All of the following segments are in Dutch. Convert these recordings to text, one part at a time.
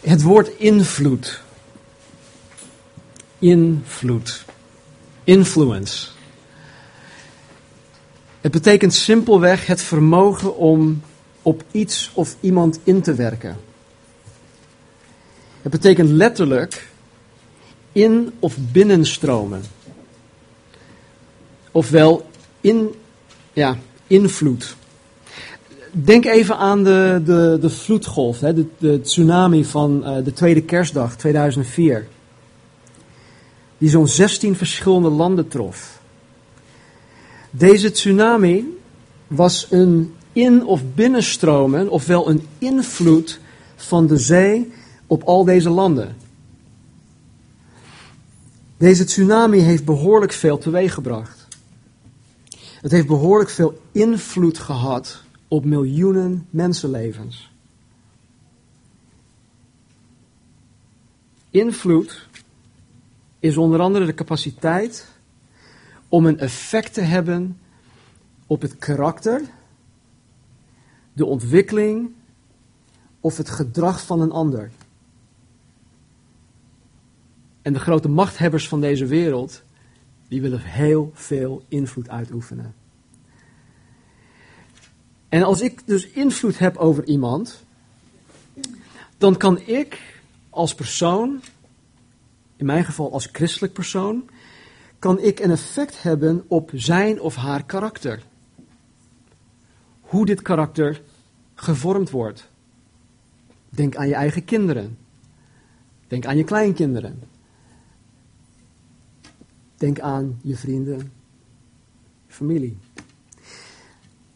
Het woord invloed. Invloed. Influence. Het betekent simpelweg het vermogen om op iets of iemand in te werken. Het betekent letterlijk in of binnenstromen. Ofwel in, ja, invloed. Denk even aan de, de, de vloedgolf, hè, de, de tsunami van uh, de tweede kerstdag 2004. Die zo'n 16 verschillende landen trof. Deze tsunami was een in- of binnenstromen, ofwel een invloed van de zee op al deze landen. Deze tsunami heeft behoorlijk veel teweeggebracht. Het heeft behoorlijk veel invloed gehad op miljoenen mensenlevens. Invloed is onder andere de capaciteit om een effect te hebben op het karakter, de ontwikkeling of het gedrag van een ander. En de grote machthebbers van deze wereld, die willen heel veel invloed uitoefenen. En als ik dus invloed heb over iemand, dan kan ik als persoon, in mijn geval als christelijk persoon, kan ik een effect hebben op zijn of haar karakter. Hoe dit karakter gevormd wordt. Denk aan je eigen kinderen. Denk aan je kleinkinderen. Denk aan je vrienden, familie.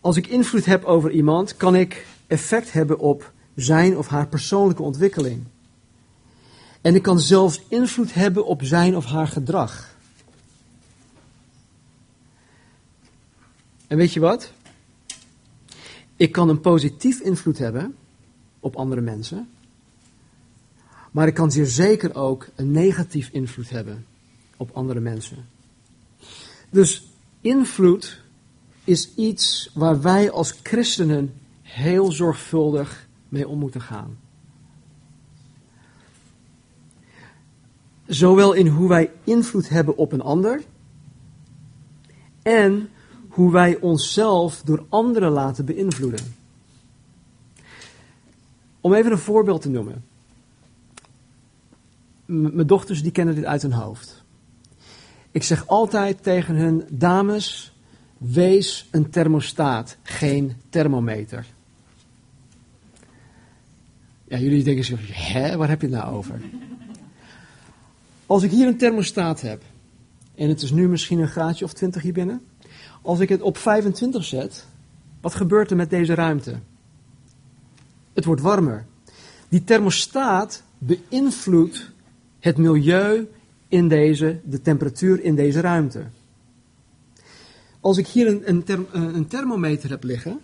Als ik invloed heb over iemand, kan ik effect hebben op zijn of haar persoonlijke ontwikkeling. En ik kan zelfs invloed hebben op zijn of haar gedrag. En weet je wat? Ik kan een positief invloed hebben op andere mensen. Maar ik kan zeer zeker ook een negatief invloed hebben op andere mensen. Dus invloed is iets waar wij als christenen heel zorgvuldig mee om moeten gaan. Zowel in hoe wij invloed hebben op een ander en hoe wij onszelf door anderen laten beïnvloeden. Om even een voorbeeld te noemen. Mijn dochters die kennen dit uit hun hoofd. Ik zeg altijd tegen hun, dames, wees een thermostaat, geen thermometer. Ja, jullie denken zo, hè, waar heb je het nou over? Als ik hier een thermostaat heb, en het is nu misschien een graadje of 20 hier binnen. Als ik het op 25 zet, wat gebeurt er met deze ruimte? Het wordt warmer. Die thermostaat beïnvloedt het milieu in deze, de temperatuur in deze ruimte. Als ik hier een, een, therm, een thermometer heb liggen,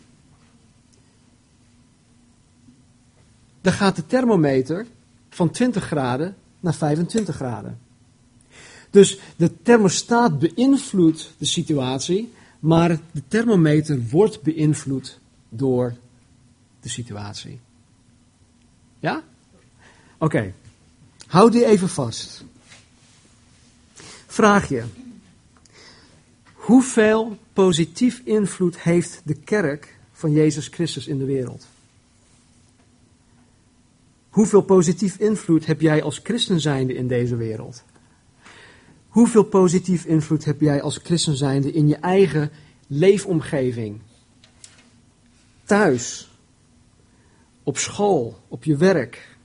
dan gaat de thermometer van 20 graden naar 25 graden. Dus de thermostaat beïnvloedt de situatie, maar de thermometer wordt beïnvloed door de situatie. Ja? Oké. Houd die even vast. Vraag je. Hoeveel positief invloed heeft de kerk van Jezus Christus in de wereld? Hoeveel positief invloed heb jij als christen zijnde in deze wereld? Hoeveel positief invloed heb jij als christen zijnde in je eigen leefomgeving? Thuis, op school, op je werk,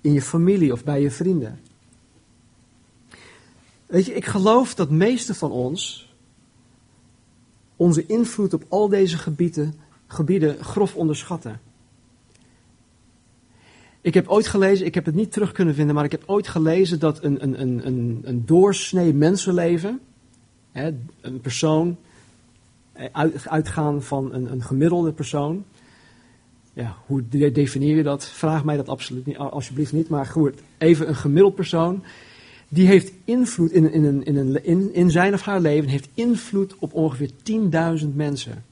in je familie of bij je vrienden. Weet je, ik geloof dat meeste van ons onze invloed op al deze gebieden, gebieden grof onderschatten. Ik heb ooit gelezen, ik heb het niet terug kunnen vinden, maar ik heb ooit gelezen dat een, een, een, een, een doorsnee mensenleven, hè, een persoon, uitgaan van een, een gemiddelde persoon, ja, hoe definieer je dat? Vraag mij dat absoluut niet, alsjeblieft niet, maar goed, even een gemiddeld persoon, die heeft invloed in, in, in, in, zijn of haar leven, heeft invloed op ongeveer 10.000 mensen.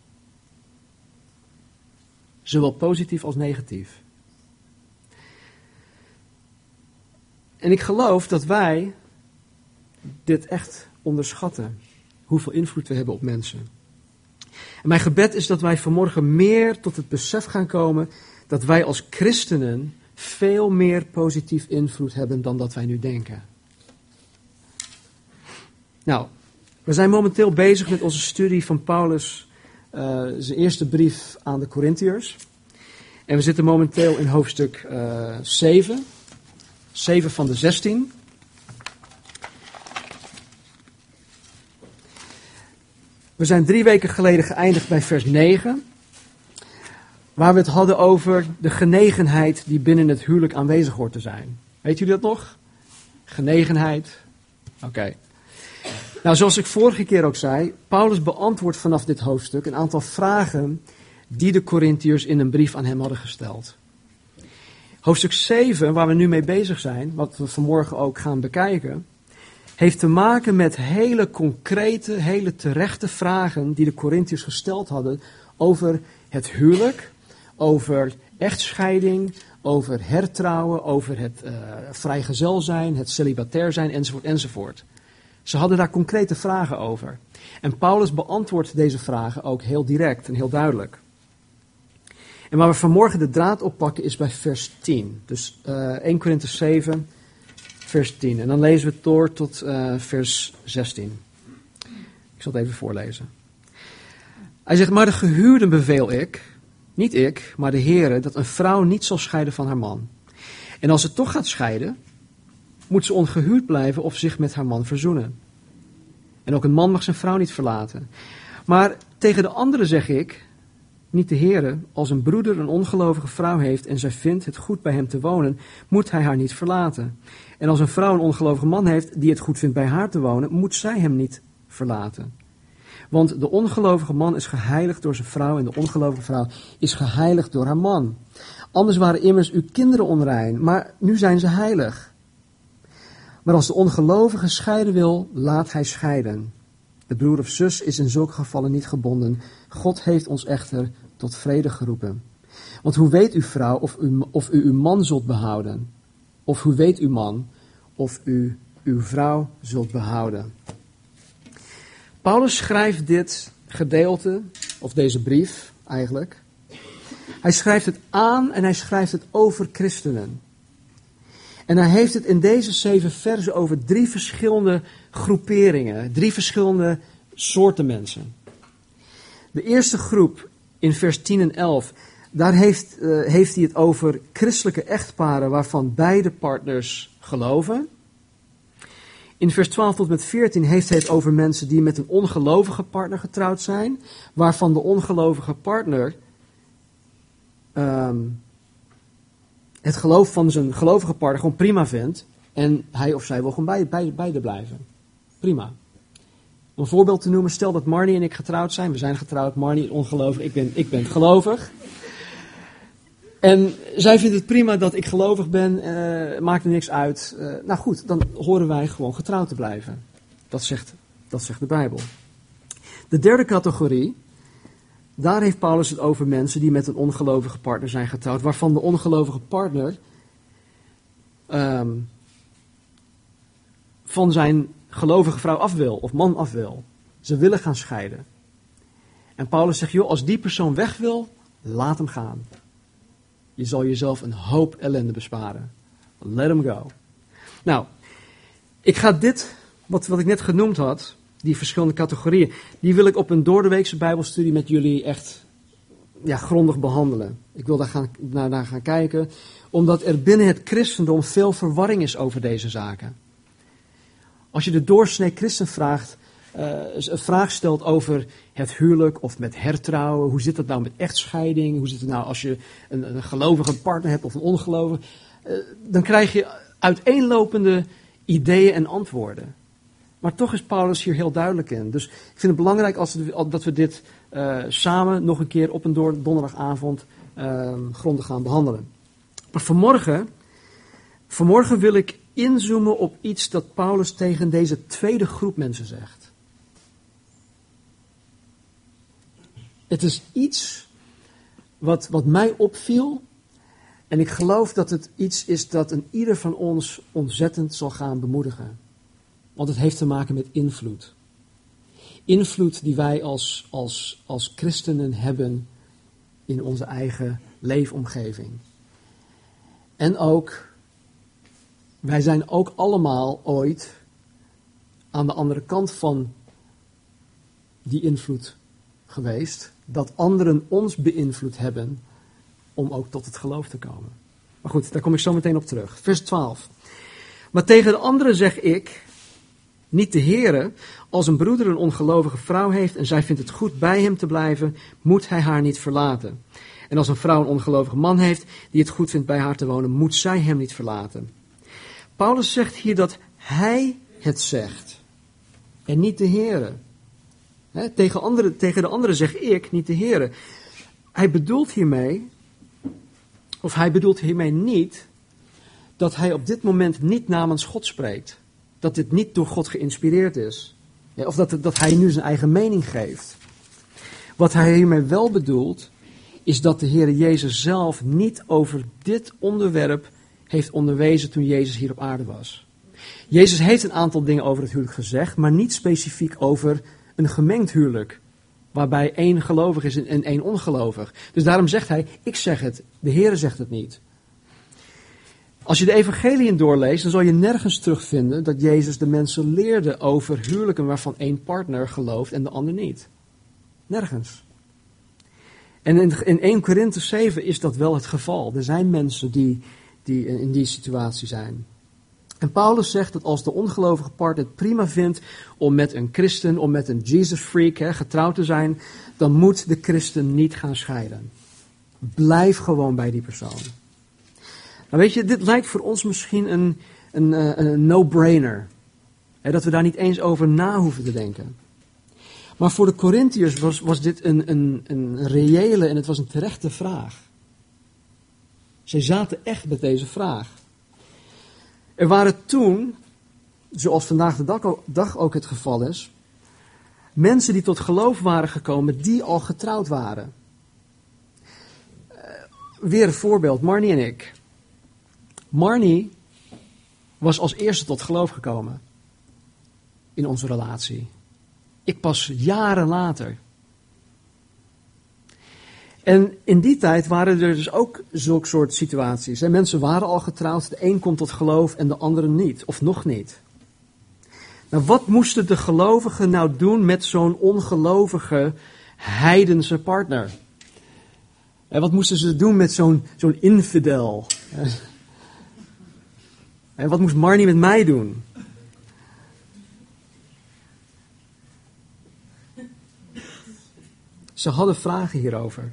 Zowel positief als negatief. En ik geloof dat wij dit echt onderschatten. Hoeveel invloed we hebben op mensen. En mijn gebed is dat wij vanmorgen meer tot het besef gaan komen dat wij als christenen veel meer positief invloed hebben dan dat wij nu denken. Nou, we zijn momenteel bezig met onze studie van Paulus, uh, zijn eerste brief aan de Corinthiërs. En we zitten momenteel in hoofdstuk uh, 7, 7 van de 16. We zijn drie weken geleden geëindigd bij vers 9, waar we het hadden over de genegenheid die binnen het huwelijk aanwezig hoort te zijn. Weet jullie dat nog? Genegenheid. Oké. Nou, zoals ik vorige keer ook zei, Paulus beantwoordt vanaf dit hoofdstuk een aantal vragen die de Corinthiërs in een brief aan hem hadden gesteld. Hoofdstuk 7, waar we nu mee bezig zijn, wat we vanmorgen ook gaan bekijken, heeft te maken met hele concrete, hele terechte vragen die de Corinthiërs gesteld hadden over het huwelijk, over echtscheiding, over hertrouwen, over het uh, vrijgezel zijn, het celibatair zijn, enzovoort, enzovoort. Ze hadden daar concrete vragen over. En Paulus beantwoordt deze vragen ook heel direct en heel duidelijk. En waar we vanmorgen de draad oppakken is bij vers 10. Dus uh, 1 Korinthe 7, vers 10. En dan lezen we door tot uh, vers 16. Ik zal het even voorlezen. Hij zegt, maar de gehuurden beveel ik, niet ik, maar de Heere, dat een vrouw niet zal scheiden van haar man. En als ze toch gaat scheiden, moet ze ongehuurd blijven of zich met haar man verzoenen. En ook een man mag zijn vrouw niet verlaten. Maar tegen de anderen zeg ik, niet de Heere, als een broeder een ongelovige vrouw heeft en zij vindt het goed bij hem te wonen, moet hij haar niet verlaten. En als een vrouw een ongelovige man heeft die het goed vindt bij haar te wonen, moet zij hem niet verlaten. Want de ongelovige man is geheiligd door zijn vrouw en de ongelovige vrouw is geheiligd door haar man. Anders waren immers uw kinderen onrein, maar nu zijn ze heilig. Maar als de ongelovige scheiden wil, laat hij scheiden. De broer of zus is in zulke gevallen niet gebonden. God heeft ons echter tot vrede geroepen. Want hoe weet uw vrouw of u, of u uw man zult behouden? Of hoe weet uw man of u uw vrouw zult behouden? Paulus schrijft dit gedeelte, of deze brief eigenlijk. Hij schrijft het aan en hij schrijft het over christenen. En hij heeft het in deze zeven versen over drie verschillende groeperingen, drie verschillende soorten mensen. De eerste groep in vers 10 en 11, daar heeft, uh, heeft hij het over christelijke echtparen waarvan beide partners geloven. In vers 12 tot met 14 heeft hij het over mensen die met een ongelovige partner getrouwd zijn, waarvan de ongelovige partner um, het geloof van zijn gelovige partner gewoon prima vindt. En hij of zij wil gewoon bij, bij, beide blijven. Prima. Om een voorbeeld te noemen, stel dat Marnie en ik getrouwd zijn. We zijn getrouwd, Marnie is ongelovig, ik ben, ik ben gelovig. En zij vindt het prima dat ik gelovig ben, uh, maakt er niks uit. Uh, nou goed, dan horen wij gewoon getrouwd te blijven. Dat zegt, dat zegt de Bijbel. De derde categorie daar heeft Paulus het over mensen die met een ongelovige partner zijn getrouwd, waarvan de ongelovige partner um, van zijn gelovige vrouw af wil, of man af wil. Ze willen gaan scheiden. En Paulus zegt, joh, als die persoon weg wil, laat hem gaan. Je zal jezelf een hoop ellende besparen. Let him go. Nou, ik ga dit, wat, wat ik net genoemd had, die verschillende categorieën, die wil ik op een doordeweekse Bijbelstudie met jullie echt ja, grondig behandelen. Ik wil daar gaan, naar, gaan kijken, omdat er binnen het christendom veel verwarring is over deze zaken. Als je de doorsnee christen vraagt, uh, een vraag stelt over het huwelijk of met hertrouwen, hoe zit dat nou met echtscheiding, hoe zit het nou als je een, een gelovige partner hebt of een ongelovige, uh, dan krijg je uiteenlopende ideeën en antwoorden. Maar toch is Paulus hier heel duidelijk in. Dus ik vind het belangrijk als dat we dit uh, samen nog een keer op een donderdagavond uh, grondig gaan behandelen. Maar vanmorgen, vanmorgen wil ik inzoomen op iets dat Paulus tegen deze tweede groep mensen zegt. Het is iets wat, wat mij opviel En ik geloof dat het iets is dat een ieder van ons ontzettend zal gaan bemoedigen. Want het heeft te maken met invloed. Invloed die wij als, als, als christenen hebben in onze eigen leefomgeving. En ook, wij zijn ook allemaal ooit aan de andere kant van die invloed geweest. Dat anderen ons beïnvloed hebben om ook tot het geloof te komen. Maar goed, daar kom ik zo meteen op terug. Vers 12. Maar tegen de anderen zeg ik, niet de Heere, als een broeder een ongelovige vrouw heeft en zij vindt het goed bij hem te blijven, moet hij haar niet verlaten. En als een vrouw een ongelovige man heeft die het goed vindt bij haar te wonen, moet zij hem niet verlaten. Paulus zegt hier dat hij het zegt en niet de Heere. tegen, andere, tegen de anderen zeg ik, niet de Heere. Hij bedoelt hiermee, of hij bedoelt hiermee niet, dat hij op dit moment niet namens God spreekt. Dat dit niet door God geïnspireerd is. of dat, dat hij nu zijn eigen mening geeft. Wat hij hiermee wel bedoelt, is dat de Heer Jezus zelf niet over dit onderwerp heeft onderwezen toen Jezus hier op aarde was. Jezus heeft een aantal dingen over het huwelijk gezegd, maar niet specifiek over een gemengd huwelijk. Waarbij één gelovig is en één ongelovig. Dus daarom zegt hij, ik zeg het, de Heer zegt het niet. Als je de evangeliën doorleest, dan zal je nergens terugvinden dat Jezus de mensen leerde over huwelijken waarvan één partner gelooft en de ander niet. Nergens. En in, in 1 Korinthe 7 is dat wel het geval. Er zijn mensen die, die in die situatie zijn. En Paulus zegt dat als de ongelovige partner het prima vindt om met een christen, om met een Jesus freak hè, getrouwd te zijn, dan moet de christen niet gaan scheiden. Blijf gewoon bij die persoon. Weet je, dit lijkt voor ons misschien een, een, eh, een no-brainer. Dat we daar niet eens over na hoeven te denken. Maar voor de Corinthiërs was, was dit een, een, een reële en het was een terechte vraag. Zij zaten echt met deze vraag. Er waren toen, zoals vandaag de dag ook het geval is, mensen die tot geloof waren gekomen die al getrouwd waren. Uh, weer een voorbeeld, Marnie en ik. Marnie was als eerste tot geloof gekomen in onze relatie. Ik pas jaren later. En in die tijd waren er dus ook zulke soort situaties. En mensen waren al getrouwd, de een komt tot geloof en de andere niet, of nog niet. Nou, wat moesten de gelovigen nou doen met zo'n ongelovige heidense partner? En wat moesten ze doen met zo'n zo'n infidel? En wat moest Marnie met mij doen? Ze hadden vragen hierover.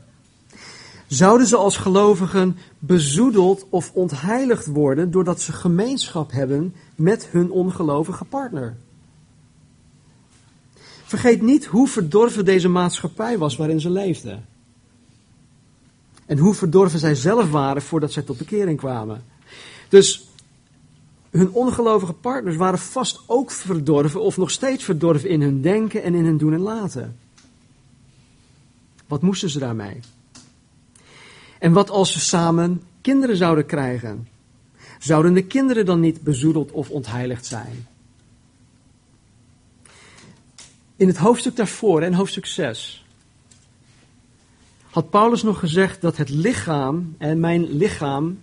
Zouden ze als gelovigen bezoedeld of ontheiligd worden doordat ze gemeenschap hebben met hun ongelovige partner? Vergeet niet hoe verdorven deze maatschappij was waarin ze leefden. En hoe verdorven zij zelf waren voordat zij tot bekering kwamen. Dus hun ongelovige partners waren vast ook verdorven of nog steeds verdorven in hun denken en in hun doen en laten. Wat moesten ze daarmee? En wat als ze samen kinderen zouden krijgen? Zouden de kinderen dan niet bezoedeld of ontheiligd zijn? In het hoofdstuk daarvoor, in hoofdstuk 6, had Paulus nog gezegd dat het lichaam en mijn lichaam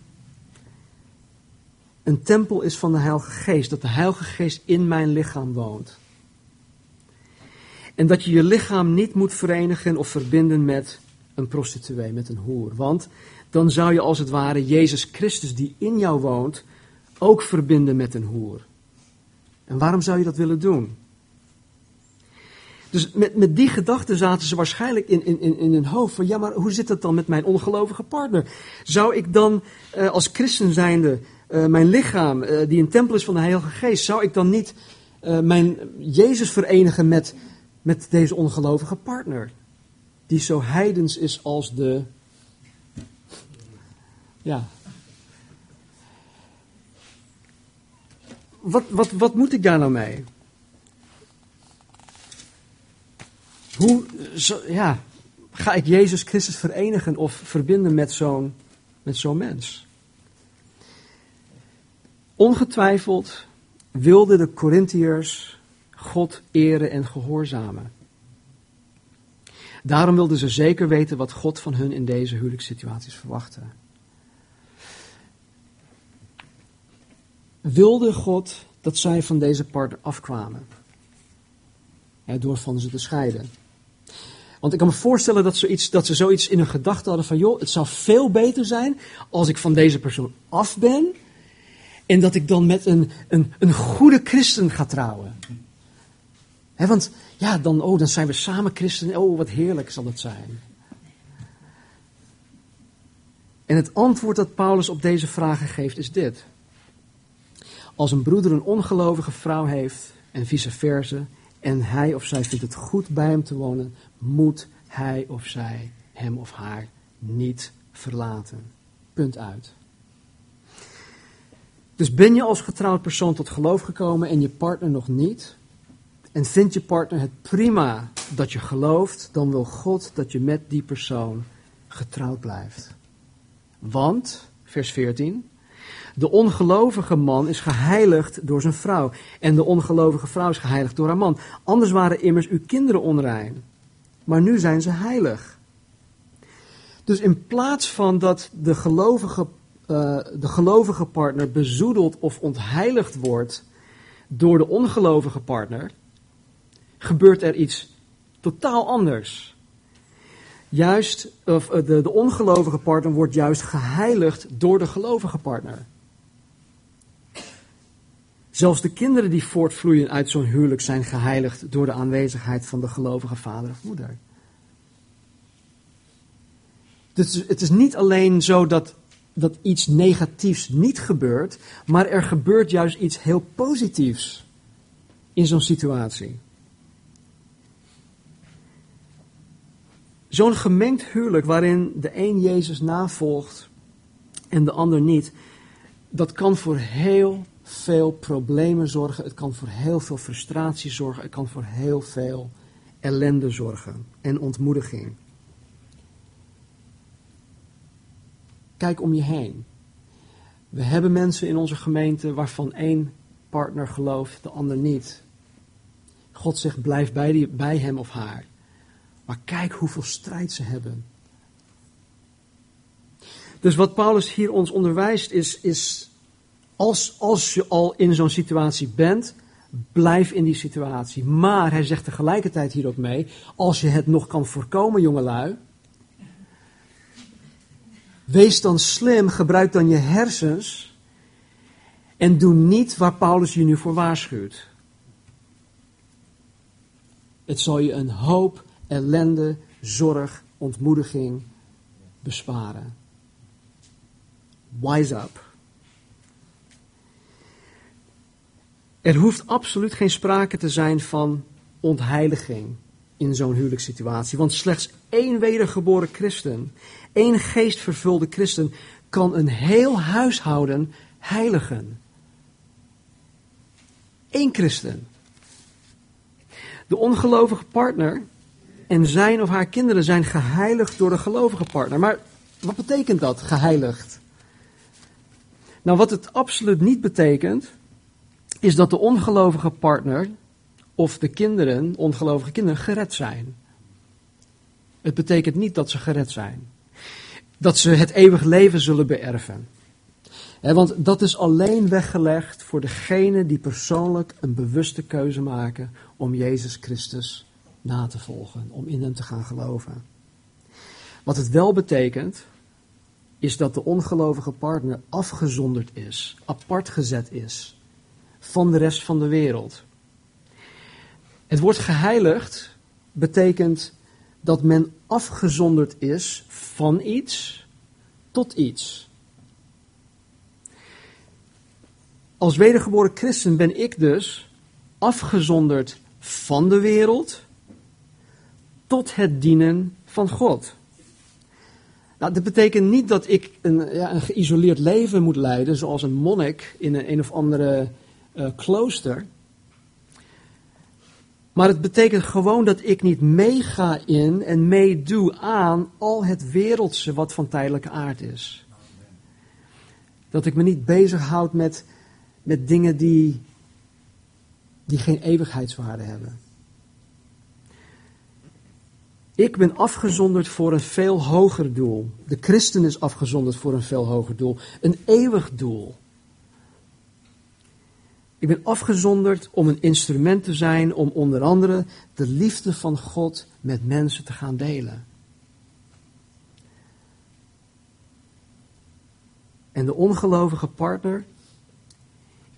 een tempel is van de Heilige Geest. Dat de Heilige Geest in mijn lichaam woont. En dat je je lichaam niet moet verenigen of verbinden met een prostituee, met een hoer. Want dan zou je als het ware Jezus Christus die in jou woont ook verbinden met een hoer. En waarom zou je dat willen doen? Dus met, met die gedachten zaten ze waarschijnlijk in, in, in hun hoofd van ja, maar hoe zit dat dan met mijn ongelovige partner? Zou ik dan uh, als christen zijnde uh, mijn lichaam, uh, die een tempel is van de Heilige Geest, zou ik dan niet mijn Jezus verenigen met, met deze ongelovige partner? Die zo heidens is als de. Ja. Wat, wat, wat moet ik daar nou mee? Hoe, zo, ja, ga ik Jezus Christus verenigen of verbinden met zo'n met zo'n mens? Ongetwijfeld wilden de Corinthiërs God eren en gehoorzamen. Daarom wilden ze zeker weten wat God van hun in deze huwelijkssituaties verwachtte. Wilde God dat zij van deze partner afkwamen? door van ze te scheiden. Want ik kan me voorstellen dat, zoiets, dat ze zoiets in hun gedachten hadden van, joh, het zou veel beter zijn als ik van deze persoon af ben en dat ik dan met een, een, een goede christen ga trouwen. want ja, dan, oh, dan zijn we samen christen. Oh, wat heerlijk zal het zijn. En het antwoord dat Paulus op deze vragen geeft is dit. Als een broeder een ongelovige vrouw heeft en vice versa, en hij of zij vindt het goed bij hem te wonen, moet hij of zij hem of haar niet verlaten. Punt uit. Dus ben je als getrouwd persoon tot geloof gekomen en je partner nog niet, en vindt je partner het prima dat je gelooft, dan wil God dat je met die persoon getrouwd blijft. Want, vers 14, de ongelovige man is geheiligd door zijn vrouw. En de ongelovige vrouw is geheiligd door haar man. Anders waren immers uw kinderen onrein. Maar nu zijn ze heilig. Dus in plaats van dat de gelovige, uh, de gelovige partner bezoedeld of ontheiligd wordt door de ongelovige partner, gebeurt er iets totaal anders. Juist, of eh, de, de ongelovige partner wordt juist geheiligd door de gelovige partner. Zelfs de kinderen die voortvloeien uit zo'n huwelijk zijn geheiligd door de aanwezigheid van de gelovige vader of moeder. Dus het is niet alleen zo dat, dat iets negatiefs niet gebeurt, maar er gebeurt juist iets heel positiefs in zo'n situatie. Zo'n gemengd huwelijk waarin de een Jezus navolgt en de ander niet, dat kan voor heel veel problemen zorgen. Het kan voor heel veel frustratie zorgen. Het kan voor heel veel ellende zorgen en ontmoediging. Kijk om je heen. We hebben mensen in onze gemeente waarvan één partner gelooft, de ander niet. God zegt: blijf bij, die, bij hem of haar. Maar kijk hoeveel strijd ze hebben. Dus wat Paulus hier ons onderwijst is, is als, als je al in zo'n situatie bent, blijf in die situatie. Maar hij zegt tegelijkertijd hier ook mee, als je het nog kan voorkomen, jongelui, wees dan slim, gebruik dan je hersens en doe niet waar Paulus je nu voor waarschuwt. Het zal je een hoop ellende, zorg, ontmoediging besparen. Wise up. Er hoeft absoluut geen sprake te zijn van ontheiliging in zo'n huwelijkssituatie. Want slechts één wedergeboren christen, één geestvervulde christen, kan een heel huishouden heiligen. Eén christen. De ongelovige partner en zijn of haar kinderen zijn geheiligd door de gelovige partner. Maar wat betekent dat, geheiligd? Nou, wat het absoluut niet betekent, is dat de ongelovige partner of de kinderen, ongelovige kinderen, gered zijn. Het betekent niet dat ze gered zijn. Dat ze het eeuwig leven zullen beërven. want dat is alleen weggelegd voor degenen die persoonlijk een bewuste keuze maken om Jezus Christus na te volgen, om in hem te gaan geloven. Wat het wel betekent, is dat de ongelovige partner afgezonderd is, apart gezet is van de rest van de wereld. Het woord geheiligd betekent dat men afgezonderd is van iets tot iets. Als wedergeboren christen ben ik dus afgezonderd van de wereld tot het dienen van God. Nou, dat betekent niet dat ik een, ja, een geïsoleerd leven moet leiden, zoals een monnik in een, een of andere uh, klooster. Maar het betekent gewoon dat ik niet meega in en meedoe aan al het wereldse wat van tijdelijke aard is. Dat ik me niet bezighoud met, met dingen die, die geen eeuwigheidswaarde hebben. Ik ben afgezonderd voor een veel hoger doel. De christen is afgezonderd voor een veel hoger doel. Een eeuwig doel. Ik ben afgezonderd om een instrument te zijn om onder andere de liefde van God met mensen te gaan delen. En de ongelovige partner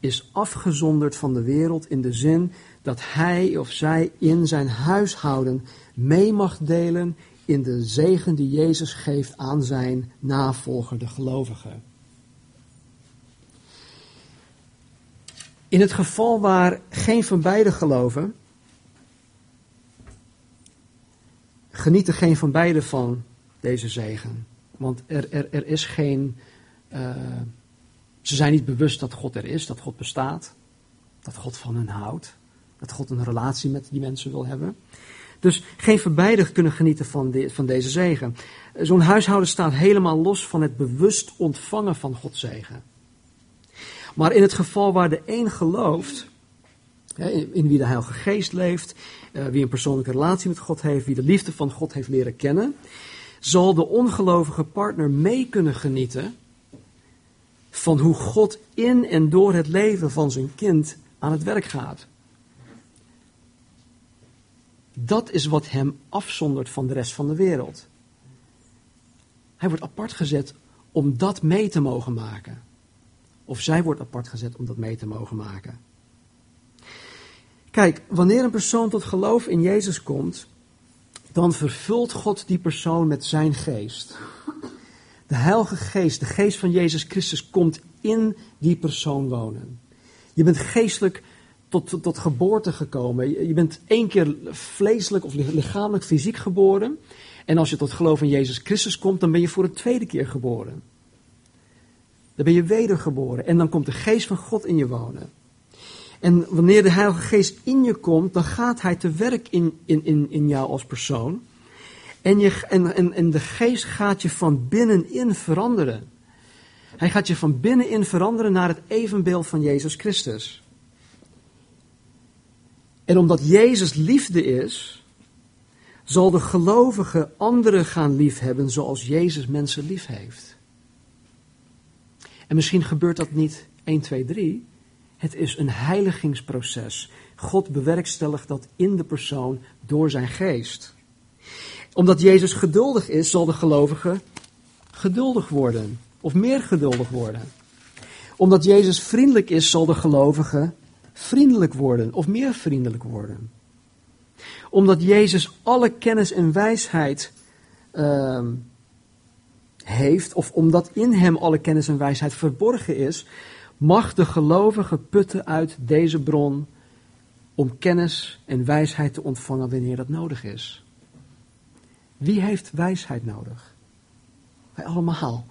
is afgezonderd van de wereld in de zin dat hij of zij in zijn huishouden mee mag delen in de zegen die Jezus geeft aan zijn navolger, de gelovige. In het geval waar geen van beiden geloven, genieten geen van beiden van deze zegen. Want er, er, er is geen. Uh, ze zijn niet bewust dat God er is, dat God bestaat, dat God van hen houdt, dat God een relatie met die mensen wil hebben. Dus geen van beiden kunnen genieten van, van deze zegen. Zo'n huishouden staat helemaal los van het bewust ontvangen van Gods zegen. Maar in het geval waar de een gelooft, in wie de Heilige Geest leeft, eh, wie een persoonlijke relatie met God heeft, wie de liefde van God heeft leren kennen, zal de ongelovige partner mee kunnen genieten van hoe God in en door het leven van zijn kind aan het werk gaat. Dat is wat hem afzondert van de rest van de wereld. Hij wordt apart gezet om dat mee te mogen maken. Of zij wordt apart gezet om dat mee te mogen maken. Kijk, wanneer een persoon tot geloof in Jezus komt, dan vervult God die persoon met zijn geest. De Heilige Geest, de geest van Jezus Christus, komt in die persoon wonen. Je bent geestelijk tot, tot, geboorte gekomen. Je, bent één keer vleeselijk of lichamelijk, fysiek geboren. En als je tot geloof in Jezus Christus komt, dan ben je voor een tweede keer geboren. Dan ben je wedergeboren. En dan komt de geest van God in je wonen. En wanneer de Heilige Geest in je komt, dan gaat Hij te werk in, in, in, in jou als persoon. En, je, en, en, en de Geest gaat je van binnenin veranderen. Hij gaat je van binnenin veranderen naar het evenbeeld van Jezus Christus. En omdat Jezus liefde is, zal de gelovige anderen gaan liefhebben zoals Jezus mensen lief heeft. En misschien gebeurt dat niet 1, 2, 3. Het is een heiligingsproces. God bewerkstelligt dat in de persoon door zijn geest. Omdat Jezus geduldig is, zal de gelovige geduldig worden. Of meer geduldig worden. Omdat Jezus vriendelijk is, zal de gelovige vriendelijk worden of meer vriendelijk worden. Omdat Jezus alle kennis en wijsheid uh, heeft, of omdat in hem alle kennis en wijsheid verborgen is, mag de gelovige putten uit deze bron om kennis en wijsheid te ontvangen wanneer dat nodig is. Wie heeft wijsheid nodig? Wij allemaal.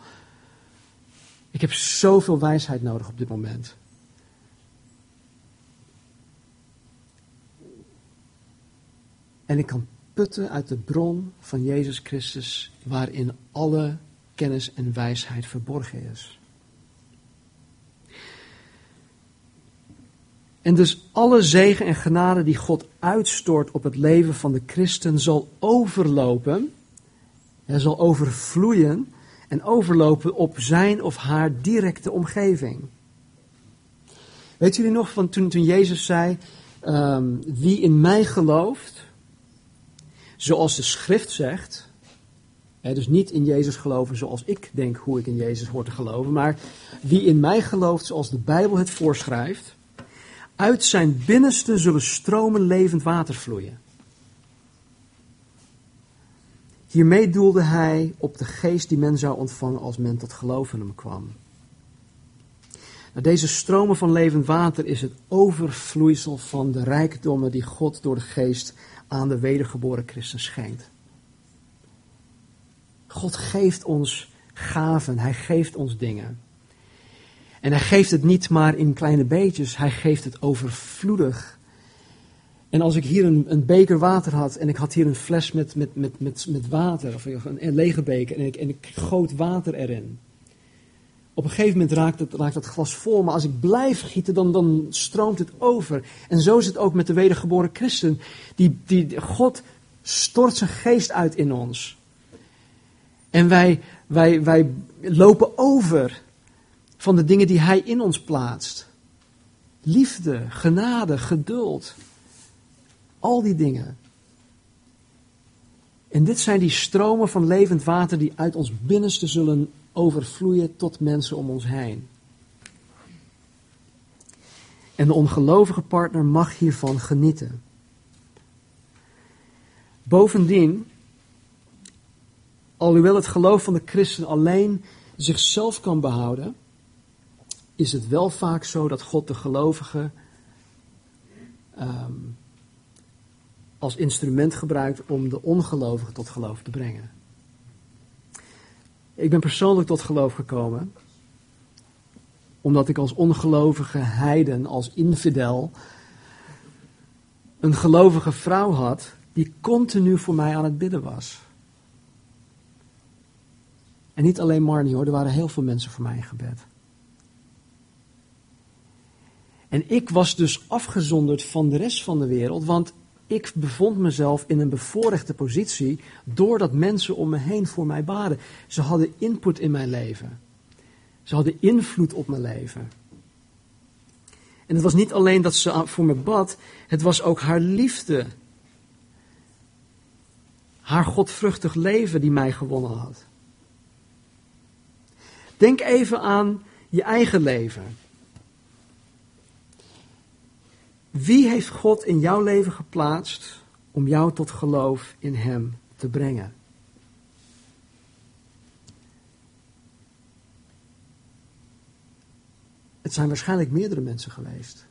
Ik heb zoveel wijsheid nodig op dit moment. En ik kan putten uit de bron van Jezus Christus, waarin alle kennis en wijsheid verborgen is. En dus alle zegen en genade die God uitstort op het leven van de christen zal overlopen, hij zal overvloeien en overlopen op zijn of haar directe omgeving. Weet jullie nog van toen, toen Jezus zei, um, wie in mij gelooft, zoals de schrift zegt. Dus niet in Jezus geloven zoals ik denk hoe ik in Jezus hoor te geloven. Maar wie in mij gelooft zoals de Bijbel het voorschrijft. Uit zijn binnenste zullen stromen levend water vloeien. Hiermee doelde hij op de geest die men zou ontvangen als men tot geloof in hem kwam. Nou, deze stromen van levend water is het overvloeisel van de rijkdommen die God door de geest aan de wedergeboren christen schenkt. God geeft ons gaven, hij geeft ons dingen. En hij geeft het niet maar in kleine beetjes, hij geeft het overvloedig. En als ik hier een, een beker water had en ik had hier een fles met, met, met, met, met water, of een, lege beker, en ik, en ik goot water erin. Op een gegeven moment raakt het, raakt het glas vol, maar als ik blijf gieten, dan, dan stroomt het over. En zo is het ook met de wedergeboren christen. Die, die, God stort zijn geest uit in ons. En wij, wij, wij lopen over van de dingen die Hij in ons plaatst. Liefde, genade, geduld. Al die dingen. En dit zijn die stromen van levend water die uit ons binnenste zullen overvloeien tot mensen om ons heen. En de ongelovige partner mag hiervan genieten. Bovendien, alhoewel het geloof van de christen alleen zichzelf kan behouden, is het wel vaak zo dat God de gelovige um, als instrument gebruikt om de ongelovigen tot geloof te brengen. Ik ben persoonlijk tot geloof gekomen omdat ik als ongelovige heiden, als infidel, een gelovige vrouw had die continu voor mij aan het bidden was. En niet alleen Marnie hoor, er waren heel veel mensen voor mij in gebed. En ik was dus afgezonderd van de rest van de wereld, want ik bevond mezelf in een bevoorrechte positie doordat mensen om me heen voor mij baden. Ze hadden input in mijn leven. Ze hadden invloed op mijn leven. En het was niet alleen dat ze voor me bad, het was ook haar liefde. Haar godvruchtig leven die mij gewonnen had. Denk even aan je eigen leven. Wie heeft God in jouw leven geplaatst om jou tot geloof in Hem te brengen? Het zijn waarschijnlijk meerdere mensen geweest.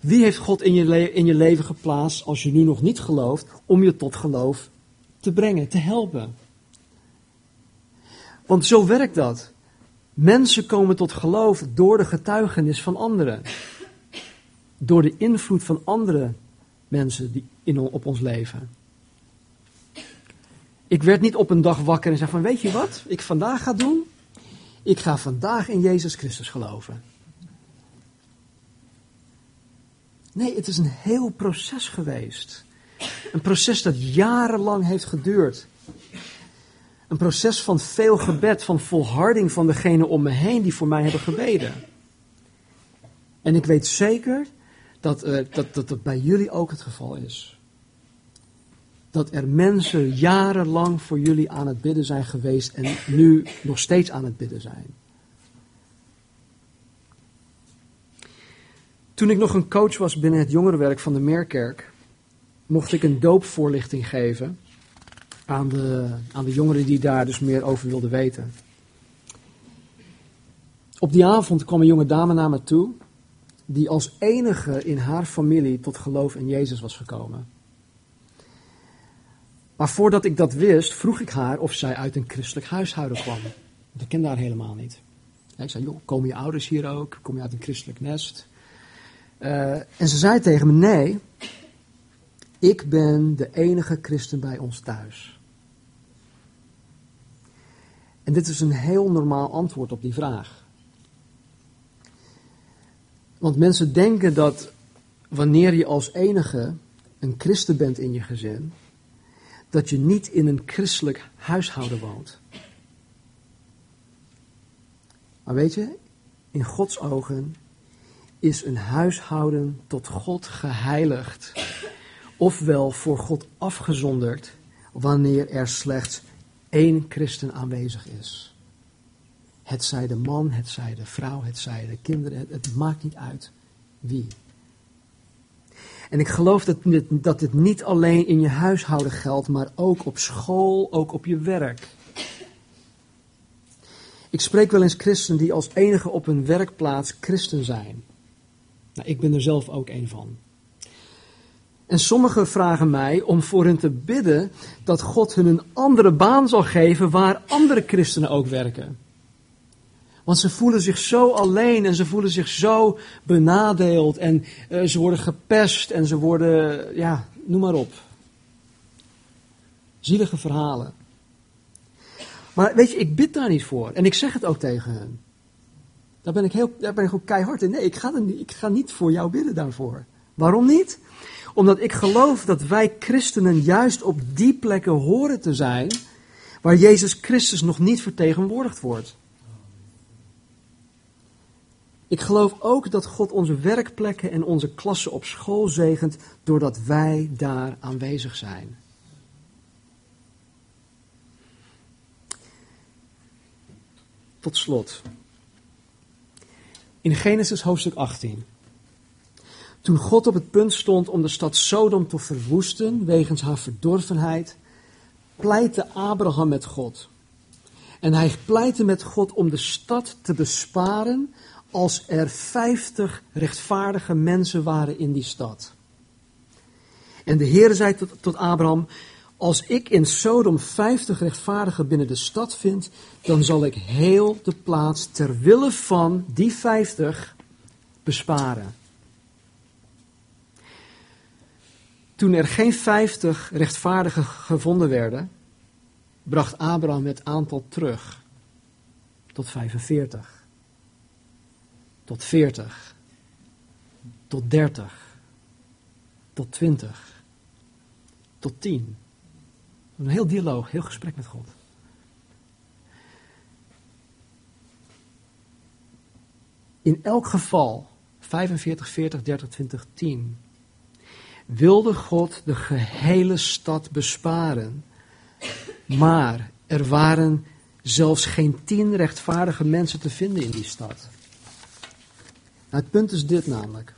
Wie heeft God in je, in je leven geplaatst, als je nu nog niet gelooft, om je tot geloof te brengen, te helpen? Want zo werkt dat. Mensen komen tot geloof door de getuigenis van anderen. Door de invloed van andere mensen die in, op ons leven. Ik werd niet op een dag wakker en zei van weet je wat ik vandaag ga doen? Ik ga vandaag in Jezus Christus geloven. Nee, het is een heel proces geweest. Een proces dat jarenlang heeft geduurd. Een proces van veel gebed, van volharding van degene om me heen die voor mij hebben gebeden. En ik weet zeker dat, uh, dat, dat dat bij jullie ook het geval is. Dat er mensen jarenlang voor jullie aan het bidden zijn geweest en nu nog steeds aan het bidden zijn. Toen ik nog een coach was binnen het jongerenwerk van de Meerkerk, mocht ik een doopvoorlichting geven aan de, aan de jongeren die daar dus meer over wilden weten. Op die avond kwam een jonge dame naar me toe, die als enige in haar familie tot geloof in Jezus was gekomen. Maar voordat ik dat wist, vroeg ik haar of zij uit een christelijk huishouden kwam. Ik kende haar helemaal niet. Ik zei, joh, komen je ouders hier ook? Kom je uit een christelijk nest? Uh, en ze zei tegen me, nee, ik ben de enige christen bij ons thuis. En dit is een heel normaal antwoord op die vraag. Want mensen denken dat wanneer je als enige een christen bent in je gezin, dat je niet in een christelijk huishouden woont. Maar weet je, in Gods ogen is een huishouden tot God geheiligd, ofwel voor God afgezonderd, wanneer er slechts één christen aanwezig is. Het zij de man, het zij de vrouw, het zij de kinderen, het, maakt niet uit wie. En ik geloof dat dit, dat dit niet alleen in je huishouden geldt, maar ook op school, ook op je werk. Ik spreek wel eens christenen die als enige op hun werkplaats christen zijn. Nou, ik ben er zelf ook een van. En sommigen vragen mij om voor hen te bidden dat God hun een andere baan zal geven waar andere christenen ook werken. Want ze voelen zich zo alleen en ze voelen zich zo benadeeld en uh, ze worden gepest en ze worden, ja, noem maar op. Zielige verhalen. Maar weet je, ik bid daar niet voor. En ik zeg het ook tegen hen. Daar ben ik, heel, daar ben ik ook keihard in. Nee, ik ga, er ik ga niet voor jou bidden daarvoor. Waarom niet? Omdat ik geloof dat wij christenen juist op die plekken horen te zijn waar Jezus Christus nog niet vertegenwoordigd wordt. Ik geloof ook dat God onze werkplekken en onze klassen op school zegent doordat wij daar aanwezig zijn. Tot slot. In Genesis hoofdstuk 18. Toen God op het punt stond om de stad Sodom te verwoesten wegens haar verdorvenheid, pleitte Abraham met God. En hij pleitte met God om de stad te besparen als er vijftig rechtvaardige mensen waren in die stad. En de Heer zei tot, Abraham, als ik in Sodom vijftig rechtvaardigen binnen de stad vind, dan zal ik heel de plaats ter wille van die vijftig besparen. Toen er geen vijftig rechtvaardigen gevonden werden, bracht Abraham het aantal terug tot 45, tot 40, tot 30, tot 20, tot 10. Een heel dialoog, heel gesprek met God. In elk geval, 45, 40, 30, 20, 10, wilde God de gehele stad besparen. Maar er waren zelfs geen tien rechtvaardige mensen te vinden in die stad. Het punt is dit namelijk.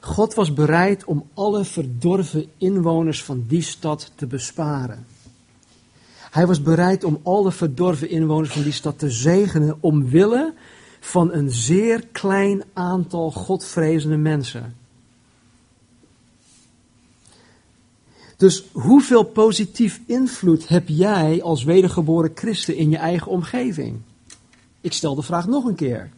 God was bereid om alle verdorven inwoners van die stad te besparen. Hij was bereid om alle verdorven inwoners van die stad te zegenen omwille van een zeer klein aantal godvrezende mensen. Dus hoeveel positief invloed heb jij als wedergeboren christen in je eigen omgeving? Ik stel de vraag nog een keer.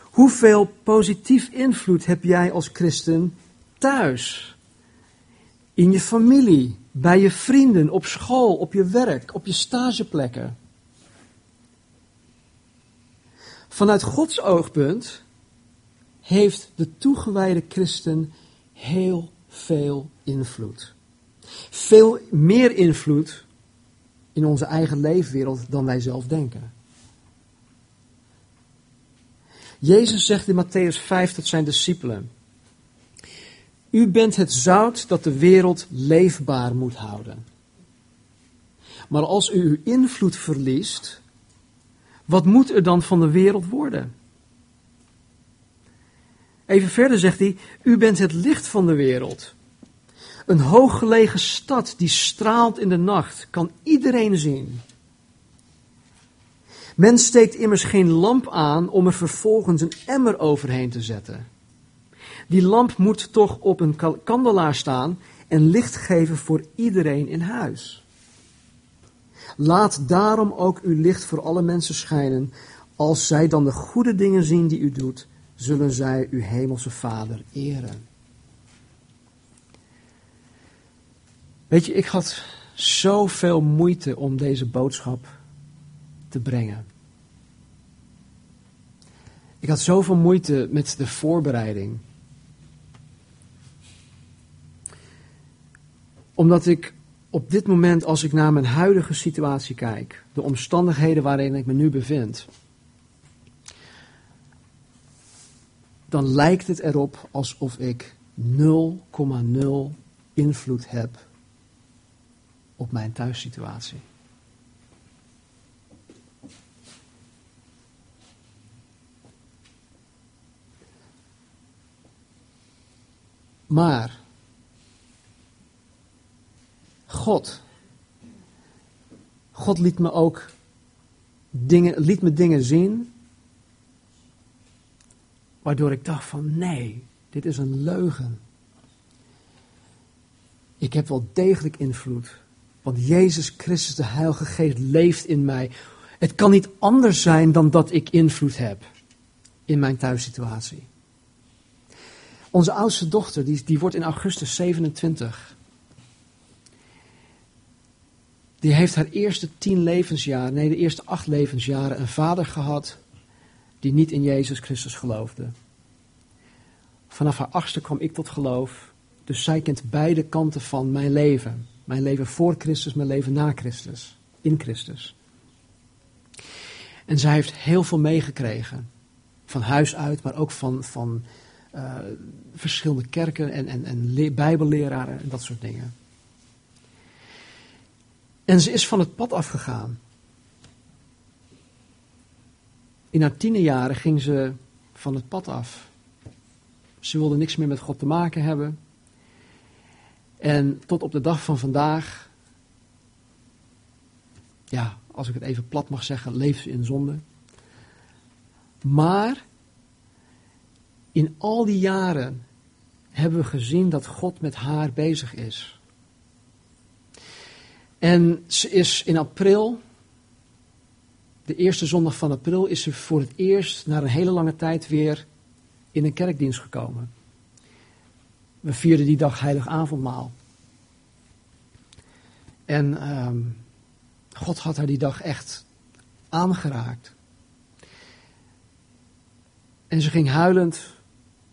Hoeveel positief invloed heb jij als christen thuis? In je familie, bij je vrienden, op school, op je werk, op je stageplekken? Vanuit Gods oogpunt heeft de toegewijde christen heel veel invloed. Veel meer invloed in onze eigen leefwereld dan wij zelf denken. Jezus zegt in Matthäus 5 tot zijn discipelen: U bent het zout dat de wereld leefbaar moet houden. Maar als u uw invloed verliest, wat moet er dan van de wereld worden? Even verder zegt hij: U bent het licht van de wereld. Een hooggelegen stad die straalt in de nacht, kan iedereen zien. Men steekt immers geen lamp aan om er vervolgens een emmer overheen te zetten. Die lamp moet toch op een kandelaar staan en licht geven voor iedereen in huis. Laat daarom ook uw licht voor alle mensen schijnen. Als zij dan de goede dingen zien die u doet, zullen zij uw hemelse Vader eren. Weet je, ik had zoveel moeite om deze boodschap te brengen. Ik had zoveel moeite met de voorbereiding. Omdat ik op dit moment, als ik naar mijn huidige situatie kijk, de omstandigheden waarin ik me nu bevind, dan lijkt het erop alsof ik 0,0 invloed heb op mijn thuissituatie. Maar God, God liet me ook dingen, liet me dingen zien waardoor ik dacht van nee, dit is een leugen. Ik heb wel degelijk invloed, want Jezus Christus, de Heilige Geest, leeft in mij. Het kan niet anders zijn dan dat ik invloed heb in mijn thuissituatie. Onze oudste dochter, die, die wordt in augustus 27. die heeft haar eerste tien levensjaren, nee, de eerste acht levensjaren, een vader gehad die niet in Jezus Christus geloofde. Vanaf haar achtste kwam ik tot geloof. Dus zij kent beide kanten van mijn leven. Mijn leven voor Christus, mijn leven na Christus. In Christus. En zij heeft heel veel meegekregen. Van huis uit, maar ook van, van uh, verschillende kerken en, en, en bijbelleraren en dat soort dingen. En ze is van het pad afgegaan. In haar tienerjaren ging ze van het pad af. Ze wilde niks meer met God te maken hebben. En tot op de dag van vandaag, ja, als ik het even plat mag zeggen, leeft ze in zonde. Maar in al die jaren hebben we gezien dat God met haar bezig is. En ze is in april, de eerste zondag van april, is ze voor het eerst na een hele lange tijd weer in een kerkdienst gekomen. We vierden die dag heilig avondmaal. En um, God had haar die dag echt aangeraakt. En ze ging huilend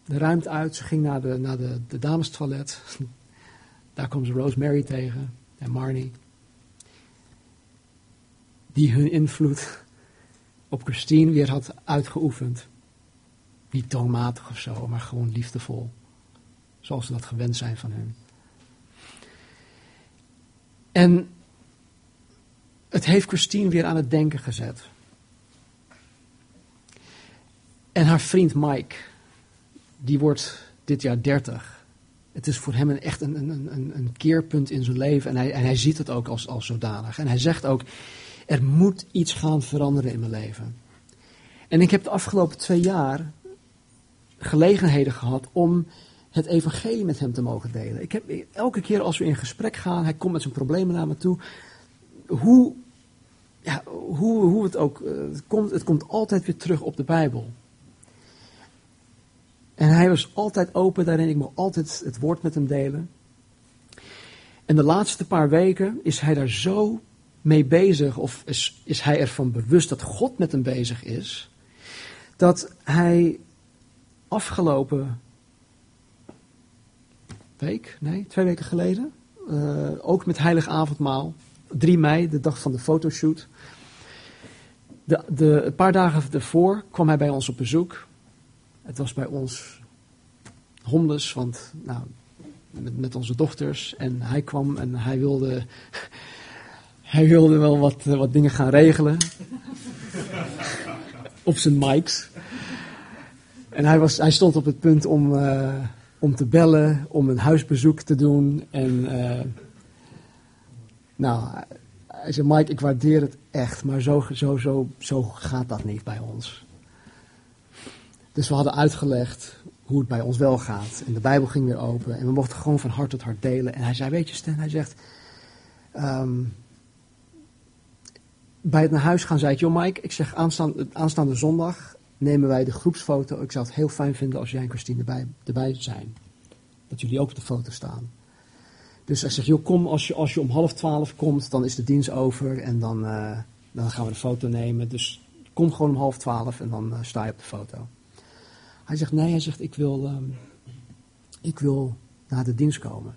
de ruimte uit. Ze ging naar de, naar de, de damestoilet. Daar kwam ze Rosemary tegen en Marnie. Die hun invloed op Christine weer had uitgeoefend. Niet toonmatig of zo, maar gewoon liefdevol. Zoals ze dat gewend zijn van hen. En het heeft Christine weer aan het denken gezet. En haar vriend Mike, die wordt dit jaar 30. Het is voor hem een, echt een, een, een, een keerpunt in zijn leven. En hij, en hij ziet het ook als, als zodanig. En hij zegt ook: Er moet iets gaan veranderen in mijn leven. En ik heb de afgelopen twee jaar gelegenheden gehad om het evangelie met hem te mogen delen. Ik heb elke keer als we in gesprek gaan, hij komt met zijn problemen naar me toe. Hoe, ja, hoe, hoe het ook het komt, het komt altijd weer terug op de Bijbel. En hij was altijd open daarin, ik mocht altijd het woord met hem delen. En de laatste paar weken is hij daar zo mee bezig, of is, is hij ervan bewust dat God met hem bezig is, dat hij afgelopen week, nee, twee weken geleden, uh, ook met heilig avondmaal, 3 mei, de dag van de fotoshoot. De, de, een paar dagen ervoor kwam hij bij ons op bezoek. Het was bij ons hondes, want nou, met, met onze dochters. En hij kwam en hij wilde, hij wilde wel wat, wat dingen gaan regelen. op zijn mics. En hij, was, hij stond op het punt om, uh, om te bellen, om een huisbezoek te doen. En uh, nou, hij zei, Mike, ik waardeer het echt, maar zo, zo, zo, zo gaat dat niet bij ons. Dus we hadden uitgelegd hoe het bij ons wel gaat. En de Bijbel ging weer open en we mochten gewoon van hart tot hart delen. En hij zei, weet je Stan, hij zegt, um, bij het naar huis gaan zei ik, joh Mike, ik zeg aanstaande, aanstaande zondag nemen wij de groepsfoto. Ik zou het heel fijn vinden als jij en Christine erbij, erbij zijn. Dat jullie ook op de foto staan. Dus hij zegt, joh, kom als je, als je om half twaalf komt, dan is de dienst over en dan, uh, dan gaan we de foto nemen. Dus kom gewoon om half twaalf en dan uh, sta je op de foto. Hij zegt, nee, hij zegt, ik wil, um, ik wil naar de dienst komen.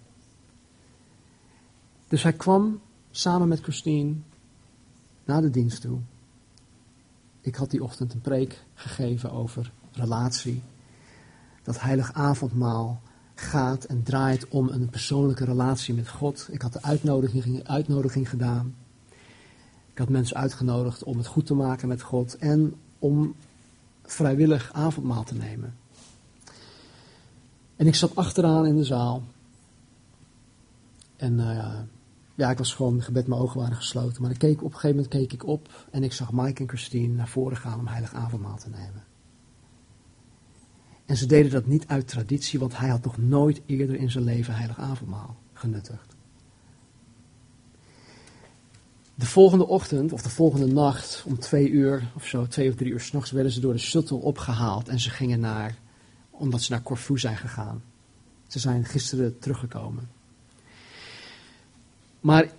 Dus hij kwam samen met Christine naar de dienst toe. Ik had die ochtend een preek gegeven over relatie. Dat heilig avondmaal gaat en draait om een persoonlijke relatie met God. Ik had de uitnodiging, uitnodiging gedaan. Ik had mensen uitgenodigd om het goed te maken met God en om vrijwillig avondmaal te nemen. En ik zat achteraan in de zaal. En uh, ja, ik was gewoon, gebed, mijn ogen waren gesloten. Maar ik keek, op een gegeven moment keek ik op en ik zag Mike en Christine naar voren gaan om heilig avondmaal te nemen. En ze deden dat niet uit traditie, want hij had nog nooit eerder in zijn leven heilig avondmaal genuttigd. De volgende ochtend, of de volgende nacht, om twee uur of zo, twee of drie uur s'nachts, werden ze door de shuttle opgehaald en ze gingen naar, omdat ze naar Corfu zijn gegaan. Ze zijn gisteren teruggekomen. Maar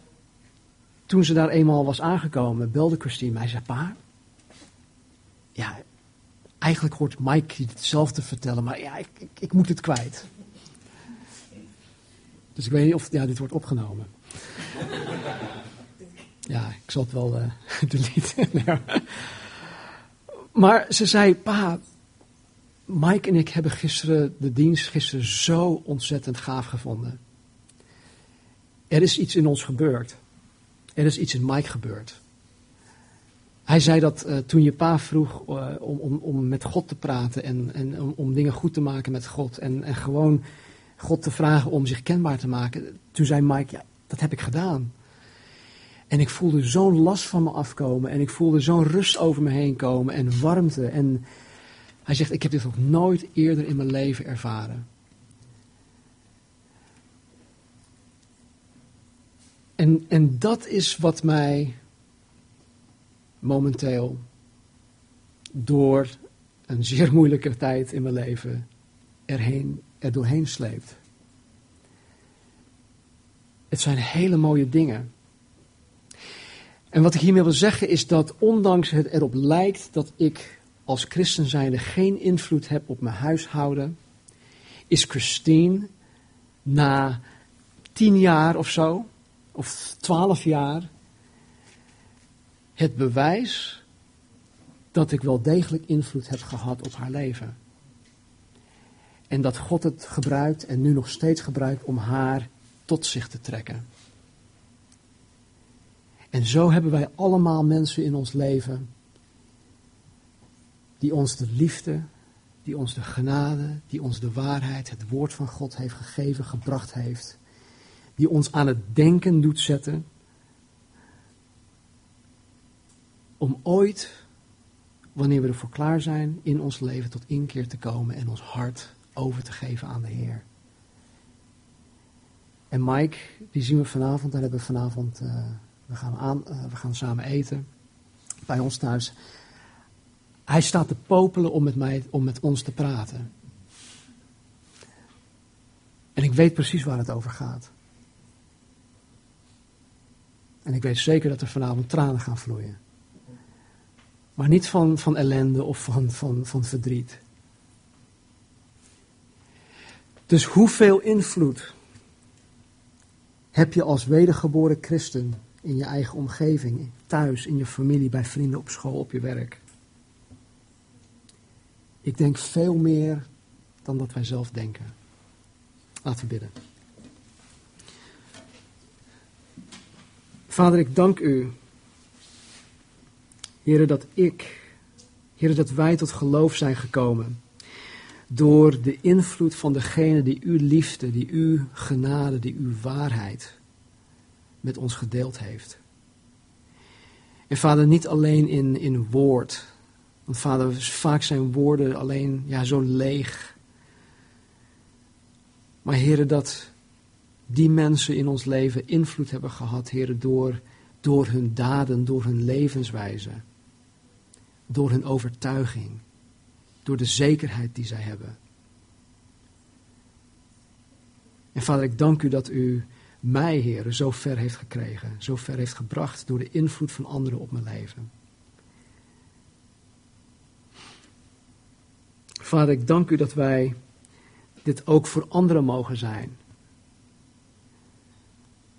toen ze daar eenmaal was aangekomen, belde Christine mij. zei, pa, ja, eigenlijk hoort Mike hetzelfde vertellen, maar ja, ik, ik, ik, moet het kwijt. Dus ik weet niet of ja, dit wordt opgenomen. Ja, ik zal het wel uh, deleten. maar ze zei, pa, Mike en ik hebben gisteren de dienst gisteren zo ontzettend gaaf gevonden. Er is iets in ons gebeurd. Er is iets in Mike gebeurd. Hij zei dat uh, toen je pa vroeg uh, om, om, om met God te praten en, en om, om dingen goed te maken met God en, en gewoon God te vragen om zich kenbaar te maken. Toen zei Mike, ja, dat heb ik gedaan. En ik voelde zo'n last van me afkomen en ik voelde zo'n rust over me heen komen en warmte. En hij zegt, ik heb dit nog nooit eerder in mijn leven ervaren. En, en dat is wat mij momenteel door een zeer moeilijke tijd in mijn leven erheen, er doorheen sleept. Het zijn hele mooie dingen. En wat ik hiermee wil zeggen is dat ondanks het erop lijkt dat ik als christen zijnde geen invloed heb op mijn huishouden, is Christine na tien jaar of zo, of twaalf jaar, het bewijs dat ik wel degelijk invloed heb gehad op haar leven. En dat God het gebruikt en nu nog steeds gebruikt om haar tot zich te trekken. En zo hebben wij allemaal mensen in ons leven die ons de liefde, die ons de genade, die ons de waarheid, het woord van God heeft gegeven, gebracht heeft. Die ons aan het denken doet zetten. Om ooit, wanneer we ervoor klaar zijn, in ons leven tot inkeer te komen en ons hart over te geven aan de Heer. En Mike, die zien we vanavond, daar hebben we vanavond, uh, we, gaan aan, uh, we gaan samen eten bij ons thuis. Hij staat te popelen om met, mij, om met ons te praten. En ik weet precies waar het over gaat. En ik weet zeker dat er vanavond tranen gaan vloeien. Maar niet van, van ellende of van, van, van verdriet. Dus hoeveel invloed heb je als wedergeboren christen in je eigen omgeving, thuis, in je familie, bij vrienden, op school, op je werk? Ik denk veel meer dan dat wij zelf denken. Laten we bidden. Vader, ik dank u, Heren, dat ik, Heren, dat wij tot geloof zijn gekomen. Door de invloed van degene die uw liefde, die uw genade, die uw waarheid met ons gedeeld heeft. En vader, niet alleen in, in woord, want vader, vaak zijn woorden alleen ja, zo leeg. Maar heren, dat die mensen in ons leven invloed hebben gehad, heren, door, door hun daden, door hun levenswijze. Door hun overtuiging. Door de zekerheid die zij hebben. En vader, ik dank u dat u mij, heren, zo ver heeft gekregen, zo ver heeft gebracht door de invloed van anderen op mijn leven. Vader, ik dank u dat wij dit ook voor anderen mogen zijn.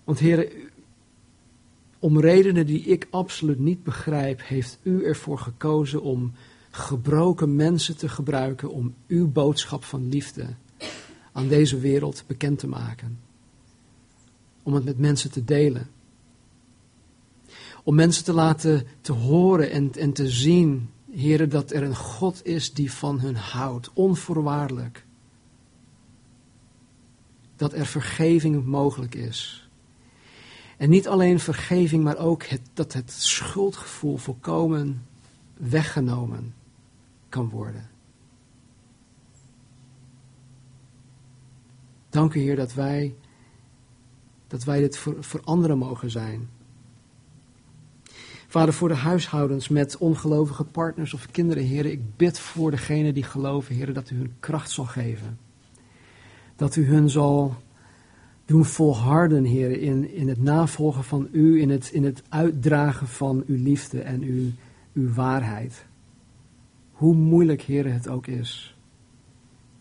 Want Heer, om redenen die ik absoluut niet begrijp, heeft u ervoor gekozen om gebroken mensen te gebruiken om uw boodschap van liefde aan deze wereld bekend te maken. Om het met mensen te delen. Om mensen te laten te horen en, en te zien Heren, dat er een God is die van hun houdt, onvoorwaardelijk. Dat er vergeving mogelijk is. En niet alleen vergeving, maar ook het, dat het schuldgevoel volkomen weggenomen kan worden. Dank u Heer dat wij, dat wij dit voor, voor anderen mogen zijn. Vader, voor de huishoudens met ongelovige partners of kinderen, heren, ik bid voor degenen die geloven, heren, dat u hun kracht zal geven. Dat u hun zal doen volharden, Heer, in, in het navolgen van U, in het, in het uitdragen van Uw liefde en Uw, uw waarheid. Hoe moeilijk, Heer, het ook is.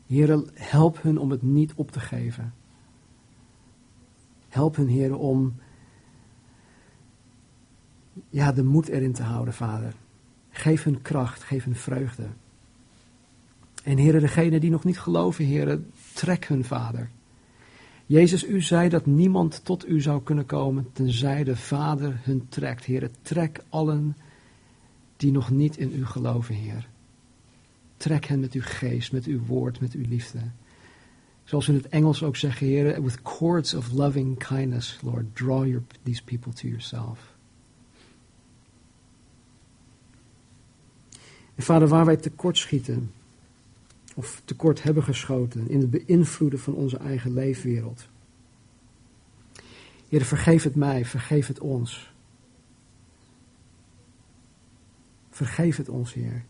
Heer, help hun om het niet op te geven. Help hun, Heer, om ja, de moed erin te houden, Vader. Geef hun kracht, geef hun vreugde. En Heer, degenen die nog niet geloven, Heer, trek hun, Vader. Jezus, u zei dat niemand tot u zou kunnen komen, tenzij de Vader hun trekt. Heer, trek allen die nog niet in u geloven, Heer. Trek hen met uw geest, met uw woord, met uw liefde. Zoals we in het Engels ook zeggen, Heer, with cords of loving kindness, Lord, draw your, these people to yourself. En Vader, waar wij tekortschieten, of tekort hebben geschoten in het beïnvloeden van onze eigen leefwereld. Heer, vergeef het mij, vergeef het ons. Vergeef het ons, Heer.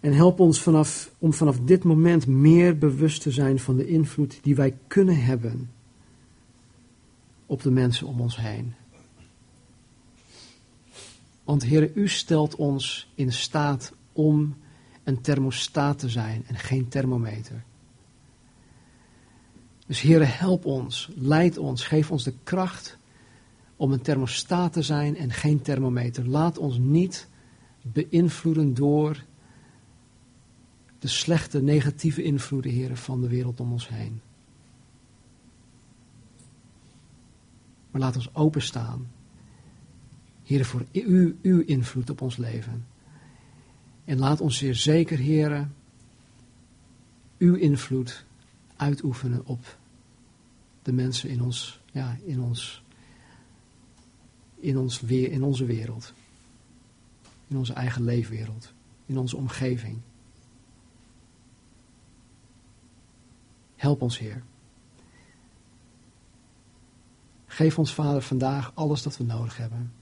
En help ons vanaf, om vanaf dit moment meer bewust te zijn van de invloed die wij kunnen hebben op de mensen om ons heen. Want Heer, U stelt ons in staat om een thermostaat te zijn en geen thermometer. Dus Heer, help ons, leid ons, geef ons de kracht om een thermostaat te zijn en geen thermometer. Laat ons niet beïnvloeden door de slechte, negatieve invloeden, heren, van de wereld om ons heen. Maar laat ons openstaan, heren, voor u, uw invloed op ons leven. En laat ons zeer zeker, heren, uw invloed uitoefenen op de mensen in ons, ja, in ons, in ons weer, in onze wereld. In onze eigen leefwereld. In onze omgeving. Help ons, Heer. Geef ons, Vader, vandaag alles dat we nodig hebben.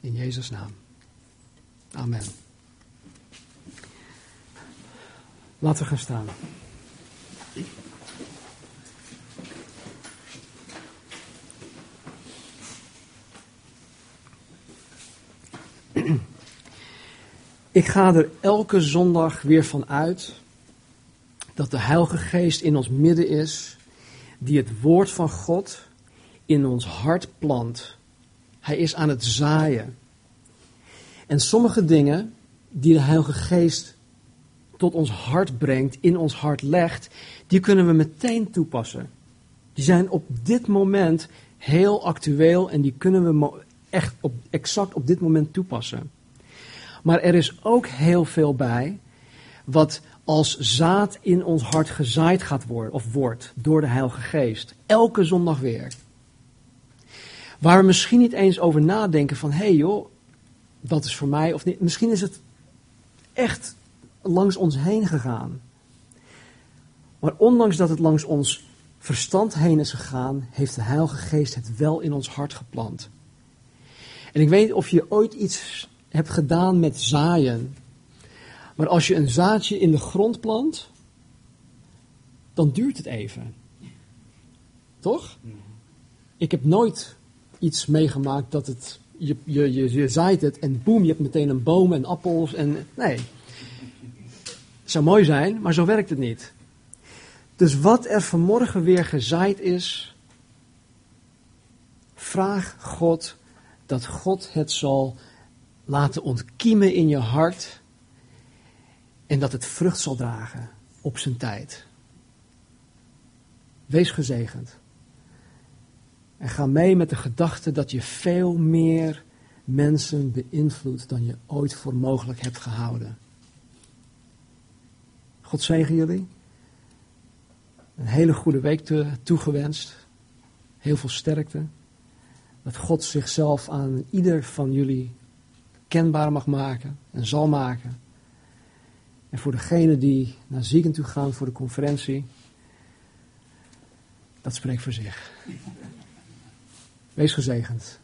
In Jezus' naam. Amen. Laten we gaan staan. Ik ga er elke zondag weer van uit dat de Heilige Geest in ons midden is, die het woord van God in ons hart plant. Hij is aan het zaaien. En sommige dingen die de Heilige Geest tot ons hart brengt, in ons hart legt, die kunnen we meteen toepassen. Die zijn op dit moment heel actueel en die kunnen we echt op, exact op dit moment toepassen. Maar er is ook heel veel bij wat als zaad in ons hart gezaaid gaat worden, of wordt, door de Heilige Geest. Elke zondag weer. Waar we misschien niet eens over nadenken van, hé hey joh, dat is voor mij of niet. Misschien is het echt langs ons heen gegaan. Maar ondanks dat het langs ons verstand heen is gegaan, heeft de Heilige Geest het wel in ons hart geplant. En ik weet of je ooit iets hebt gedaan met zaaien. Maar als je een zaadje in de grond plant, dan duurt het even. Toch? Ik heb nooit iets meegemaakt dat het, je, je, je, je zaait het en boem, je hebt meteen een boom en appels en nee. Het zou mooi zijn, maar zo werkt het niet. Dus wat er vanmorgen weer gezaaid is, vraag God dat God het zal laten ontkiemen in je hart en dat het vrucht zal dragen op zijn tijd. Wees gezegend. En ga mee met de gedachte dat je veel meer mensen beïnvloedt dan je ooit voor mogelijk hebt gehouden. God zegen jullie. Een hele goede week toegewenst. Heel veel sterkte. Dat God zichzelf aan ieder van jullie kenbaar mag maken en zal maken. En voor degenen die naar Ziegen toe gaan voor de conferentie, dat spreekt voor zich. Wees gezegend.